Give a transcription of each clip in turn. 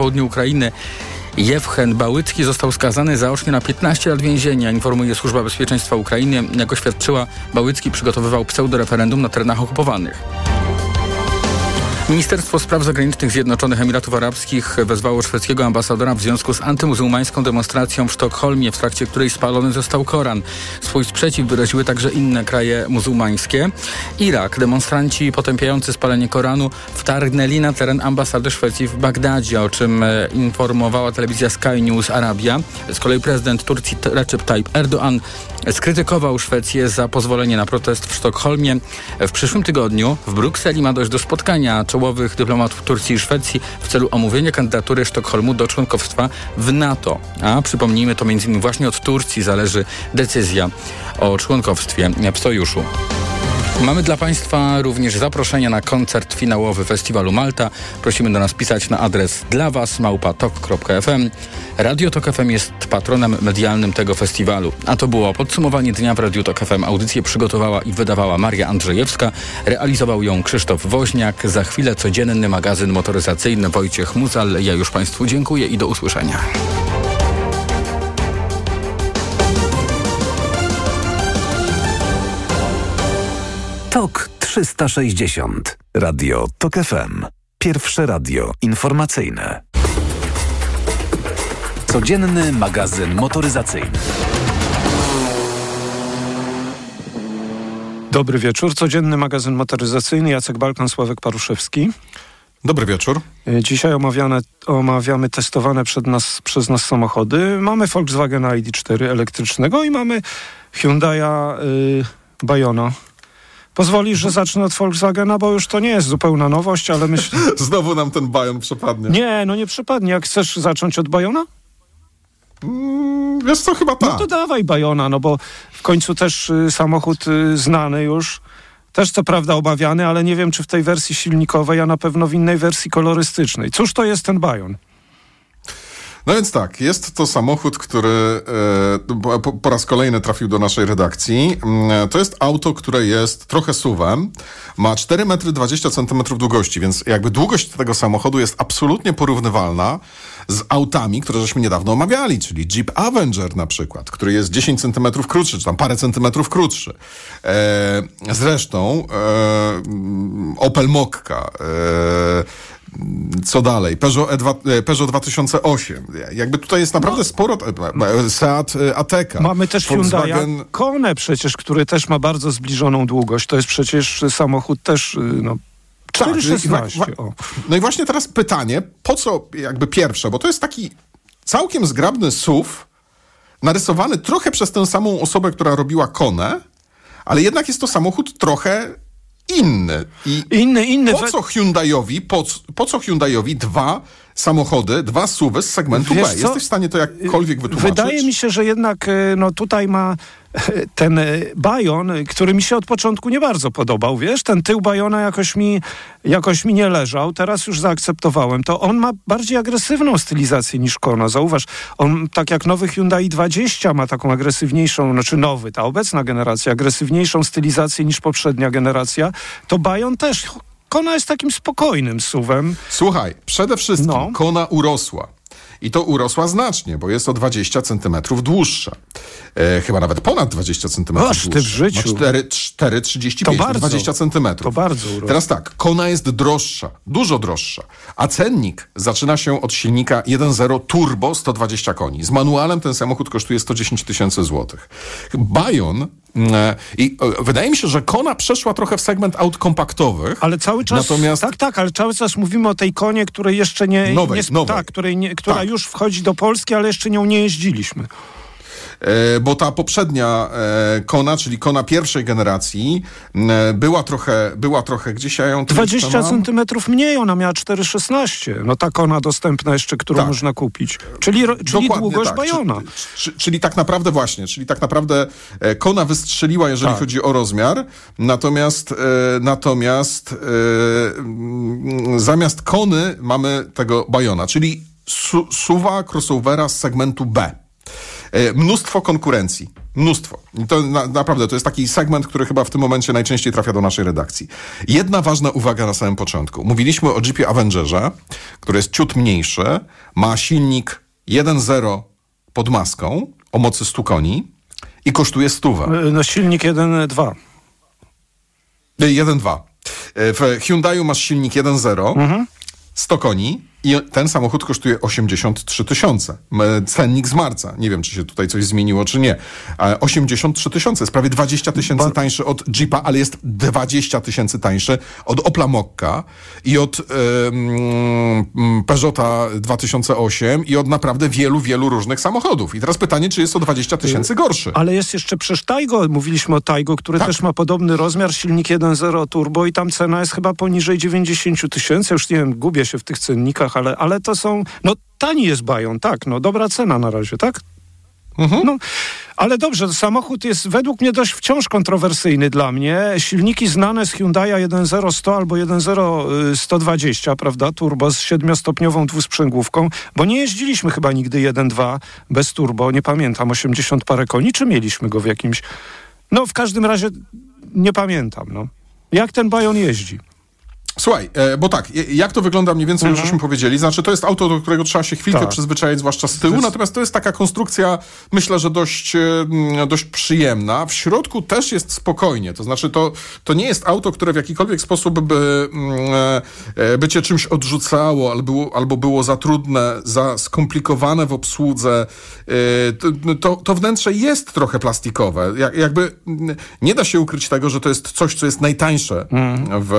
południu Ukrainy Jewchen Bałycki został skazany zaocznie na 15 lat więzienia, informuje Służba Bezpieczeństwa Ukrainy. Jak oświadczyła, Bałycki przygotowywał pseudoreferendum na terenach okupowanych. Ministerstwo Spraw Zagranicznych Zjednoczonych Emiratów Arabskich wezwało szwedzkiego ambasadora w związku z antymuzułmańską demonstracją w Sztokholmie, w trakcie której spalony został Koran. Swój sprzeciw wyraziły także inne kraje muzułmańskie. Irak. Demonstranci potępiający spalenie Koranu wtargnęli na teren ambasady Szwecji w Bagdadzie, o czym e, informowała telewizja Sky News Arabia. Z kolei prezydent Turcji Recep Tayyip Erdoğan skrytykował Szwecję za pozwolenie na protest w Sztokholmie. W przyszłym tygodniu w Brukseli ma dojść do spotkania czołowych dyplomatów Turcji i Szwecji w celu omówienia kandydatury Sztokholmu do członkostwa w NATO. A przypomnijmy, to między innymi właśnie od Turcji zależy decyzja o członkowstwie w sojuszu. Mamy dla Państwa również zaproszenia na koncert finałowy Festiwalu Malta. Prosimy do nas pisać na adres dla Was małpatok.fm. Radio Tok FM jest patronem medialnym tego festiwalu. A to było podsumowanie dnia w Radio Tok FM. Audycję przygotowała i wydawała Maria Andrzejewska. Realizował ją Krzysztof Woźniak. Za chwilę codzienny magazyn motoryzacyjny Wojciech Muzal. Ja już Państwu dziękuję i do usłyszenia. TOK 360. Radio TOK FM. Pierwsze radio informacyjne. Codzienny magazyn motoryzacyjny. Dobry wieczór. Codzienny magazyn motoryzacyjny. Jacek Balkan, Sławek Paruszewski. Dobry wieczór. E, dzisiaj omawiane, omawiamy testowane przed nas, przez nas samochody. Mamy Volkswagen ID4 elektrycznego i mamy Hyundai'a y, Bayona Pozwolisz, że zacznę od Volkswagena, bo już to nie jest zupełna nowość, ale myślę... Znowu nam ten Bayon przepadnie. Nie, no nie przepadnie. Jak chcesz zacząć od Bajona? Mm, wiesz co, chyba tak. No to dawaj Bajona, no bo w końcu też y, samochód y, znany już. Też co prawda obawiany, ale nie wiem, czy w tej wersji silnikowej, a na pewno w innej wersji kolorystycznej. Cóż to jest ten Bajon? No więc tak, jest to samochód, który e, po, po, raz kolejny trafił do naszej redakcji. Mm, to jest auto, które jest trochę suwem, ma 4 metry 20 centymetrów długości, więc jakby długość tego samochodu jest absolutnie porównywalna z autami, które żeśmy niedawno omawiali, czyli Jeep Avenger na przykład, który jest 10 centymetrów krótszy, czy tam parę centymetrów krótszy. E, zresztą e, Opel Mokka, co dalej? Peugeot, E2, e, Peugeot 2008. Jakby tutaj jest naprawdę no. sporo. E, Seat Ateca. Mamy też Volkswagen... Hyundai Kone przecież, który też ma bardzo zbliżoną długość. To jest przecież samochód też y, no, 416. Tak, no i właśnie teraz pytanie, po co jakby pierwsze, bo to jest taki całkiem zgrabny SUV, narysowany trochę przez tę samą osobę, która robiła Konę, ale jednak jest to samochód trochę inny. I inny, inny. Po co Hyundaiowi, po, po co Hyundaiowi dwa samochody, dwa SUVy z segmentu Wiesz B? Co? Jesteś w stanie to jakkolwiek wytłumaczyć? Wydaje mi się, że jednak e, no, tutaj ma ten e, Bajon, który mi się od początku nie bardzo podobał, wiesz, ten tył Bajona jakoś mi, jakoś mi nie leżał, teraz już zaakceptowałem to. On ma bardziej agresywną stylizację niż Kona, zauważ, on tak jak nowy Hyundai 20 ma taką agresywniejszą, znaczy nowy, ta obecna generacja, agresywniejszą stylizację niż poprzednia generacja, to Bajon też Kona jest takim spokojnym suwem. Słuchaj, przede wszystkim no. Kona urosła. I to urosła znacznie, bo jest o 20 centymetrów dłuższa. E, chyba nawet ponad 20 centymetrów Aż ty w życiu. Ma 4,35 to bardzo, 20 centymetrów. To bardzo urosła. Teraz tak, Kona jest droższa, dużo droższa, a cennik zaczyna się od silnika 1.0 turbo 120 koni. Z manualem ten samochód kosztuje 110 tysięcy złotych. Bayon I e, wydaje mi się, że Kona przeszła trochę w segment aut kompaktowych. Ale cały czas. Natomiast... Tak, tak, ale cały czas mówimy o tej konie, której jeszcze nie. Nowej, nie, nowej. Tak, której nie, która tak. już wchodzi do Polski, ale jeszcze nią nie jeździliśmy. E, bo ta poprzednia e, Kona, czyli Kona pierwszej generacji, e, była trochę, była trochę gdzieś ja ją 20 centymetrów mniej, ona miała 4,16. No ta Kona dostępna jeszcze, którą tak. można kupić. Czyli, czyli długość tak. Bajona. Czyli, czyli tak naprawdę właśnie, czyli tak naprawdę Kona wystrzeliła, jeżeli tak. chodzi o rozmiar, natomiast natomiast zamiast Kony mamy tego Bajona, czyli su suwa crossovera z segmentu B. E, mnóstwo konkurencji. Mnóstwo. I to na, naprawdę, to jest taki segment, który chyba w tym momencie najczęściej trafia do naszej redakcji. Jedna ważna uwaga na samym początku. Mówiliśmy o Jeepie Avengerze, który jest ciut mniejszy, ma silnik 1.0 pod maską o mocy 100 koni i kosztuje stówę. No silnik 1.2. 1.2. E, w Hyundaiu masz silnik 1.0, mhm. 100 koni i ten samochód kosztuje 83 tysiące. Cennik z marca. Nie wiem, czy się tutaj coś zmieniło, czy nie. 83 tysiące. Jest prawie 20 tysięcy tańszy od Jeepa, ale jest 20 tysięcy tańszy od Opla Mokka i od yy, Peugeota 2008 i od naprawdę wielu, wielu różnych samochodów. I teraz pytanie, czy jest o 20 tysięcy gorszy. Ale jest jeszcze przecież Taigo. Mówiliśmy o Taigo, który tak. też ma podobny rozmiar, silnik 1.0 turbo i tam cena jest chyba poniżej 90 tysięcy. Już nie wiem, gubię się w tych cennikach ale, ale to są, no tani jest Bajon, tak, no dobra cena na razie, tak? Mhm. No, ale dobrze, samochód jest według mnie dość wciąż kontrowersyjny dla mnie. Silniki znane z Hyundai 1.0 100 albo 1.0 120, prawda, turbo z siedmiostopniową dwusprzęgłówką, bo nie jeździliśmy chyba nigdy 1.2 bez turbo, nie pamiętam, 80 parę koni, czy mieliśmy go w jakimś... No w każdym razie nie pamiętam, no. Jak ten Bajon jeździ? Słuchaj, e, bo tak, jak to wygląda mniej więcej, mhm. już żeśmy powiedzieli. Znaczy, to jest auto, do którego trzeba się chwilkę tak. przyzwyczaić, zwłaszcza z tyłu, natomiast to jest taka konstrukcja, myślę, że dość, e, dość przyjemna. W środku też jest spokojnie, to znaczy, to, to nie jest auto, które w jakikolwiek sposób by, e, by cię czymś odrzucało, albo, albo było za trudne, za skomplikowane w obsłudze. To, to wnętrze jest trochę plastikowe. Jakby nie da się ukryć tego, że to jest coś, co jest najtańsze mhm. w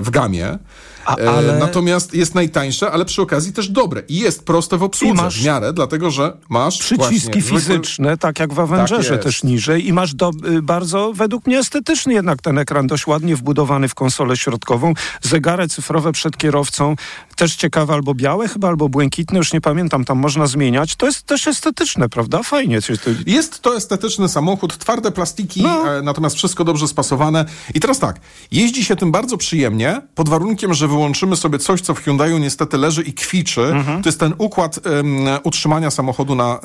w gamie. A, e, ale... Natomiast jest najtańsze, ale przy okazji też dobre. I jest proste w obsłudze masz w miarę, dlatego że masz przyciski właśnie, fizyczne, tak jak w Avengerze tak też niżej i masz do, y, bardzo, według mnie estetyczny jednak ten ekran, dość ładnie wbudowany w konsolę środkową. Zegary cyfrowe przed kierowcą, też ciekawe, albo białe chyba, albo błękitne, już nie pamiętam, tam można zmieniać. To jest też estetyczne, prawda? Fajnie. Jest to estetyczny samochód, twarde plastiki, no. E, natomiast wszystko dobrze spasowane. I teraz tak, jeździ się tym bardzo przyjemnie, pod warunkiem, że wyłączymy sobie coś, co w Hyundaiu niestety leży i kwiczy. Mhm. To jest ten układ um, utrzymania samochodu na,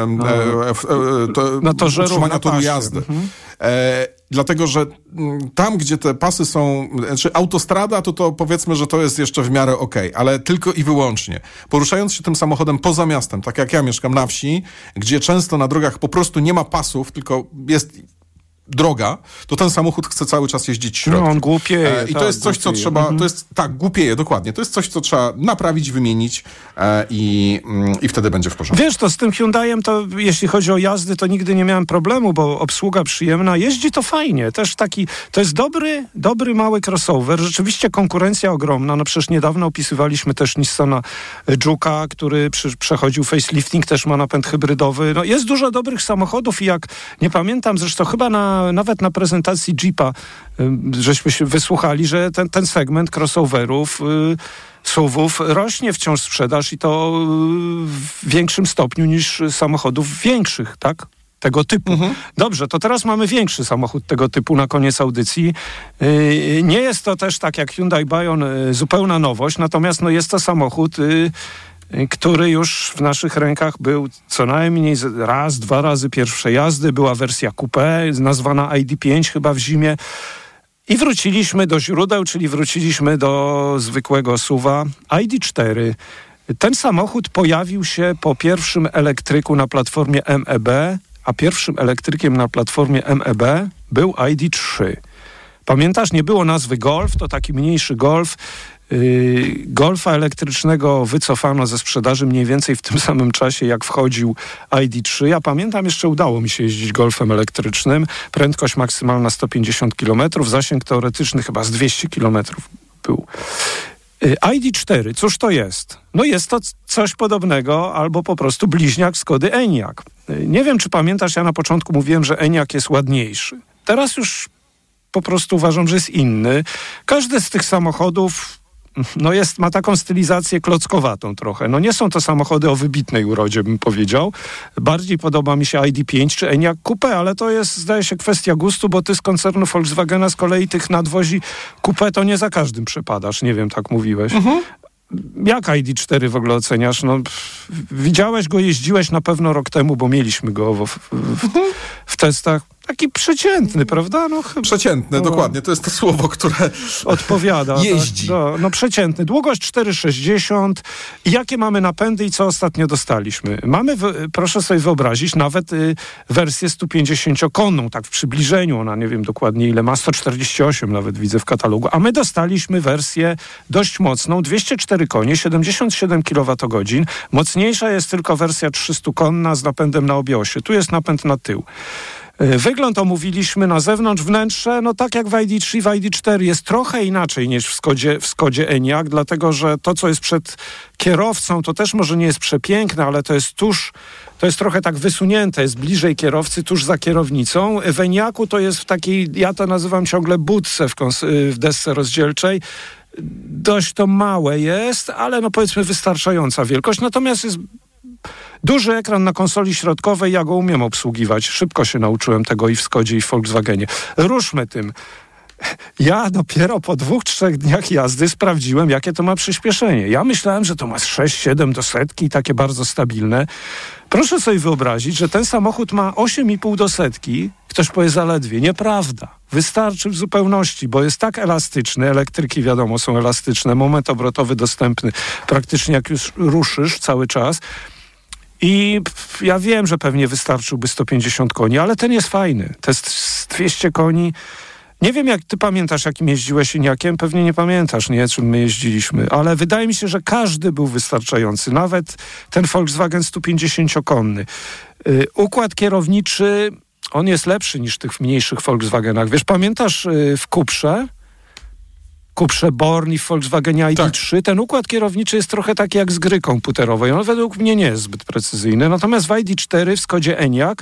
um, e, to, na torze utrzymania toru jazdy. Mhm. E, dlatego, że mm, tam, gdzie te pasy są, znaczy autostrada, to to powiedzmy, że to jest jeszcze w miarę okay, ale tylko i wyłącznie. Poruszając się tym samochodem poza miastem, tak jak ja mieszkam na wsi, gdzie często na drogach po prostu nie ma pasów, tylko jest droga, to ten samochód chce cały czas jeździć środkiem. No on głupieje. E, I to tak, jest coś, głupieje. co trzeba, mhm. to jest, tak, głupieje, dokładnie. To jest coś, co trzeba naprawić, wymienić e, i, mm, i wtedy będzie w porządku. Wiesz, to z tym Hyundaiem, to jeśli chodzi o jazdy, to nigdy nie miałem problemu, bo obsługa przyjemna, jeździ to fajnie. Też taki, to jest dobry, dobry mały crossover. Rzeczywiście konkurencja ogromna. No przecież niedawno opisywaliśmy też Nissana Juke'a, który przy, przechodził facelifting, też ma napęd hybrydowy. No jest dużo dobrych samochodów i jak, nie pamiętam, zresztą chyba na nawet na prezentacji Jeepa żeśmy się wysłuchali, że ten, ten segment crossoverów y, SUVów rośnie wciąż sprzedaż i to y, w większym stopniu niż samochodów większych, tak? Tego typu. Mhm. Dobrze, to teraz mamy większy samochód tego typu na koniec audycji. Y, nie jest to też tak jak Hyundai Bayon zupełna nowość, natomiast no jest to samochód który już w naszych rękach był co najmniej raz, dwa razy pierwsze jazdy. Była wersja coupé, nazwana ID5 chyba w zimie. I wróciliśmy do źródeł, czyli wróciliśmy do zwykłego suwa ID4. Ten samochód pojawił się po pierwszym elektryku na platformie MEB, a pierwszym elektrykiem na platformie MEB był ID3. Pamiętasz, nie było nazwy Golf, to taki mniejszy Golf. Y, golfa elektrycznego wycofano ze sprzedaży mniej więcej w tym samym czasie, jak wchodził ID3. Ja pamiętam, jeszcze udało mi się jeździć golfem elektrycznym. Prędkość maksymalna 150 km, zasięg teoretyczny chyba z 200 km był. Y, ID4, cóż to jest? No jest to coś podobnego albo po prostu bliźniak Skody Eniak. Y, nie wiem, czy pamiętasz, ja na początku mówiłem, że Eniak jest ładniejszy. Teraz już po prostu uważam, że jest inny. Każdy z tych samochodów no jest, ma taką stylizację klockowatą trochę. No nie są to samochody o wybitnej urodzie, bym powiedział. Bardziej podoba mi się ID5 czy Enyaq Coupe, ale to jest, zdaje się, kwestia gustu, bo ty z koncernu Volkswagena z kolei tych nadwozi Coupe to nie za każdym przepadasz. Nie wiem, tak mówiłeś. Mhm. jak ID4 w ogóle oceniasz? No, widziałeś go, jeździłeś na pewno rok temu, bo mieliśmy go w, w, w, w testach. Taki przeciętny, prawda? No, chyba, Przeciętny, no, dokładnie. To jest to słowo, które Odpowiada. Jeździ. Tak, no, no przeciętny. Długość 4,60. I jakie mamy napędy i co ostatnio dostaliśmy? Mamy, proszę sobie wyobrazić, nawet y, wersję 150-konną, tak w przybliżeniu. Ona nie wiem dokładnie ile ma, 148 nawet widzę w katalogu. A my dostaliśmy wersję dość mocną, 204 konie, 77 kWh. Mocniejsza jest tylko wersja 300-konna z napędem na obie osie. Tu jest napęd na tył. Y, Wygląd omówiliśmy na zewnątrz, wnętrze, no tak jak w ID3, w ID4 jest trochę inaczej niż w Skodzie, w Skodzie Enyaq, dlatego że to, co jest przed kierowcą, to też może nie jest przepiękne, ale to jest tuż, to jest trochę tak wysunięte, jest bliżej kierowcy, tuż za kierownicą. W Enyaqu to jest w takiej, ja to nazywam ciągle budce w, y, w desce rozdzielczej, dość to małe jest, ale no powiedzmy wystarczająca wielkość, natomiast jest Duży ekran na konsoli środkowej, ja go umiem obsługiwać. Szybko się nauczyłem tego i w Skodzie, i w Volkswagenie. Ruszmy tym. Ja dopiero po dwóch, trzech dniach jazdy sprawdziłem, jakie to ma przyspieszenie. Ja myślałem, że to ma z 6-7 do setki, takie bardzo stabilne. Proszę sobie wyobrazić, że ten samochód ma 8,5 do setki. Ktoś powie zaledwie. Nieprawda. Wystarczy w zupełności, bo jest tak elastyczny. Elektryki, wiadomo, są elastyczne. Moment obrotowy dostępny praktycznie jak już ruszysz cały czas. I ja wiem, że pewnie wystarczyłby 150 koni, ale ten jest fajny. To jest z 200 koni. Nie wiem, jak ty pamiętasz, jakim jeździłeś Iniakiem. Pewnie nie pamiętasz, nie, czym my jeździliśmy. Ale wydaje mi się, że każdy był wystarczający. Nawet ten Volkswagen 150-konny. Yy, układ kierowniczy, on jest lepszy niż tych mniejszych Volkswagenach. Wiesz, pamiętasz yy, w Kuprze? Kuprze Born i w Volkswagenie ID3, ten układ kierowniczy jest trochę taki jak z gry komputerowej. On według mnie nie jest zbyt precyzyjny. Natomiast w ID4 w Skodzie Enyaq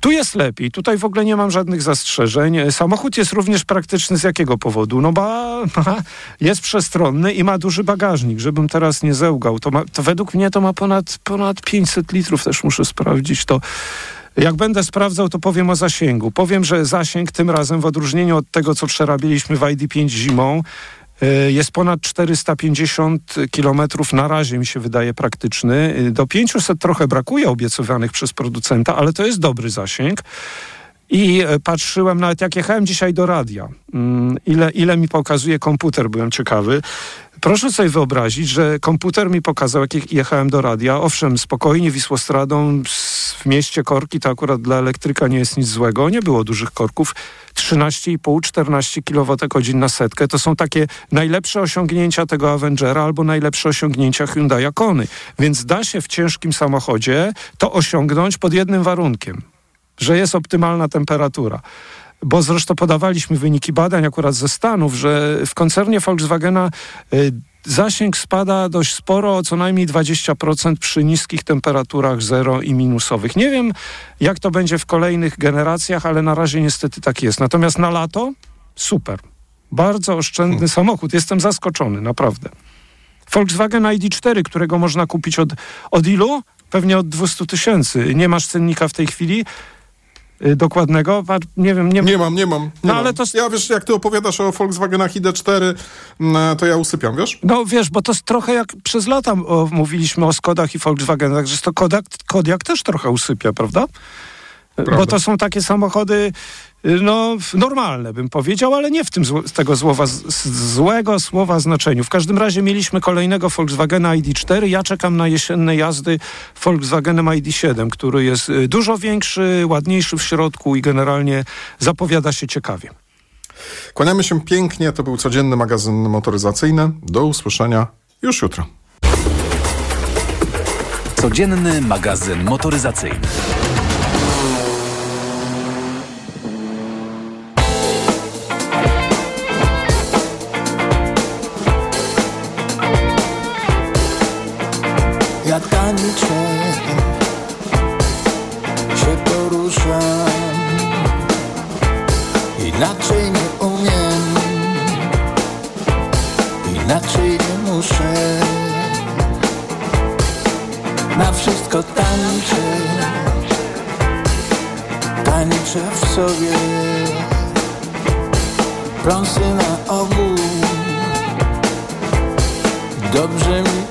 tu jest lepiej, tutaj w ogóle nie mam żadnych zastrzeżeń. Samochód jest również praktyczny z jakiego powodu? No bo jest przestronny i ma duży bagażnik, żebym teraz nie zełgał. To, ma, to według mnie to ma ponad, ponad 500 litrów, też muszę sprawdzić to. Jak będę sprawdzał, to powiem o zasięgu. Powiem, że zasięg tym razem, w odróżnieniu od tego, co przerabialiśmy w ID5 zimą, y, jest ponad 450 kilometrów, na razie mi się wydaje praktyczny. Y, Do 500 trochę brakuje obiecywanych przez producenta, ale to jest dobry zasięg. I e, patrzyłem nawet jak jechałem dzisiaj do radia, mm, ile, ile mi pokazuje komputer, byłem ciekawy. Proszę sobie wyobrazić, że komputer mi pokazał, jak je- jechałem do radia. Owszem, spokojnie Wisłostradą w mieście korki to akurat dla elektryka nie jest nic złego. Nie było dużych korków. 13,5-14 kWh na setkę. To są takie najlepsze osiągnięcia tego Avengera albo najlepsze osiągnięcia Hyundai Kony. Więc da się w ciężkim samochodzie to osiągnąć pod jednym warunkiem że jest optymalna temperatura. Bo zresztą podawaliśmy wyniki badań akurat ze Stanów, że w koncernie Volkswagena y, zasięg spada dość sporo, o co najmniej 20% przy niskich temperaturach zero i minusowych. Nie wiem, jak to będzie w kolejnych generacjach, ale na razie niestety tak jest. Natomiast na lato super. Bardzo oszczędny samochód. Jestem zaskoczony, naprawdę. Volkswagen ID4, którego można kupić od, od ilu? Pewnie od 200 tysięcy. Nie masz cennika w tej chwili dokładnego? Wa- Nie wiem, nie, Nie mam, nie mam. Nie No, mam. ale to- Ja wiesz, jak ty opowiadasz o Volkswagenach ID4, mm, to ja usypiam, wiesz? No wiesz, bo to jest trochę jak przez lata o, mówiliśmy o Skodach i Volkswagenach, że to Kodak, Kodiak też trochę usypia, prawda? Bo to są takie samochody y, no, normalne, bym powiedział, ale nie w tym zło, z tego słowa, złego słowa znaczeniu. W każdym razie mieliśmy kolejnego Volkswagena ID4. Ja czekam na jesienne jazdy Volkswagenem ID7, który jest y, dużo większy, ładniejszy w środku i generalnie zapowiada się ciekawie. Kłaniamy się pięknie, to był codzienny magazyn motoryzacyjny. Do usłyszenia już jutro. Codzienny magazyn motoryzacyjny. Dobrze mi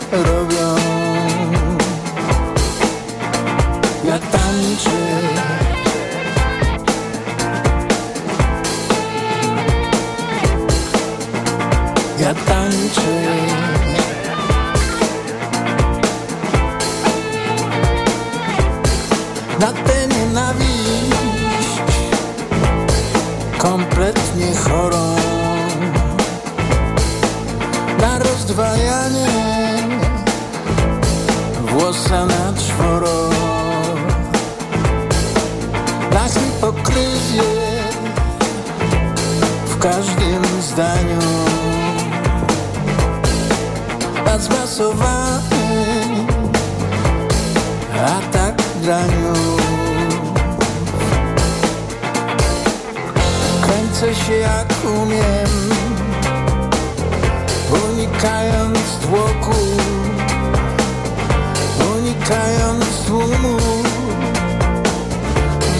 włosa na czworo. Na hipokryzję w każdym zdaniu. Na zmasowany atak graniu. Kręcę się jak umiem unikając tłoku, tłumu,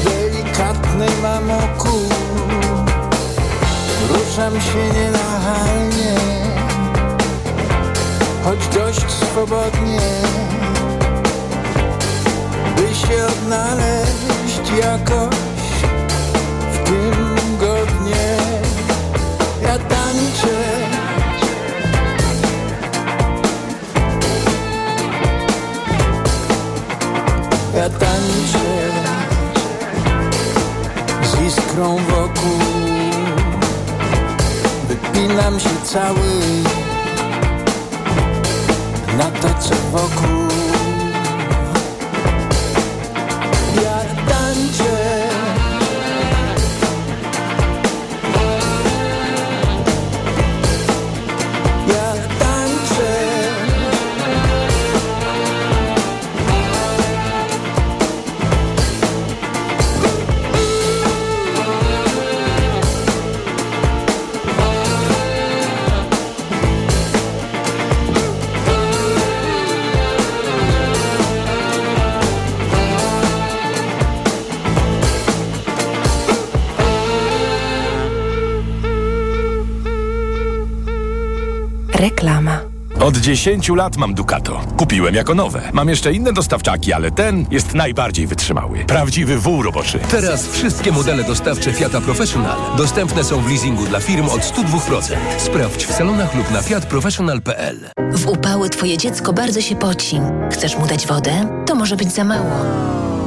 delikatnej mam oku. Ruszam się nienachalnie, choć dość swobodnie, z iskrą wokół. Wypinam się cały na to, co wokół Od 10 lat mam Ducato. Kupiłem jako nowe. Mam jeszcze inne dostawczaki, ale ten jest najbardziej wytrzymały. Prawdziwy wół roboczy. Teraz wszystkie modele dostawcze Fiata Professional dostępne są w leasingu dla firm od 102%. Sprawdź w salonach lub na fiatprofessional.pl. W upały twoje dziecko bardzo się poci. Chcesz mu dać wodę? To może być za mało.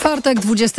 Czwartek, 29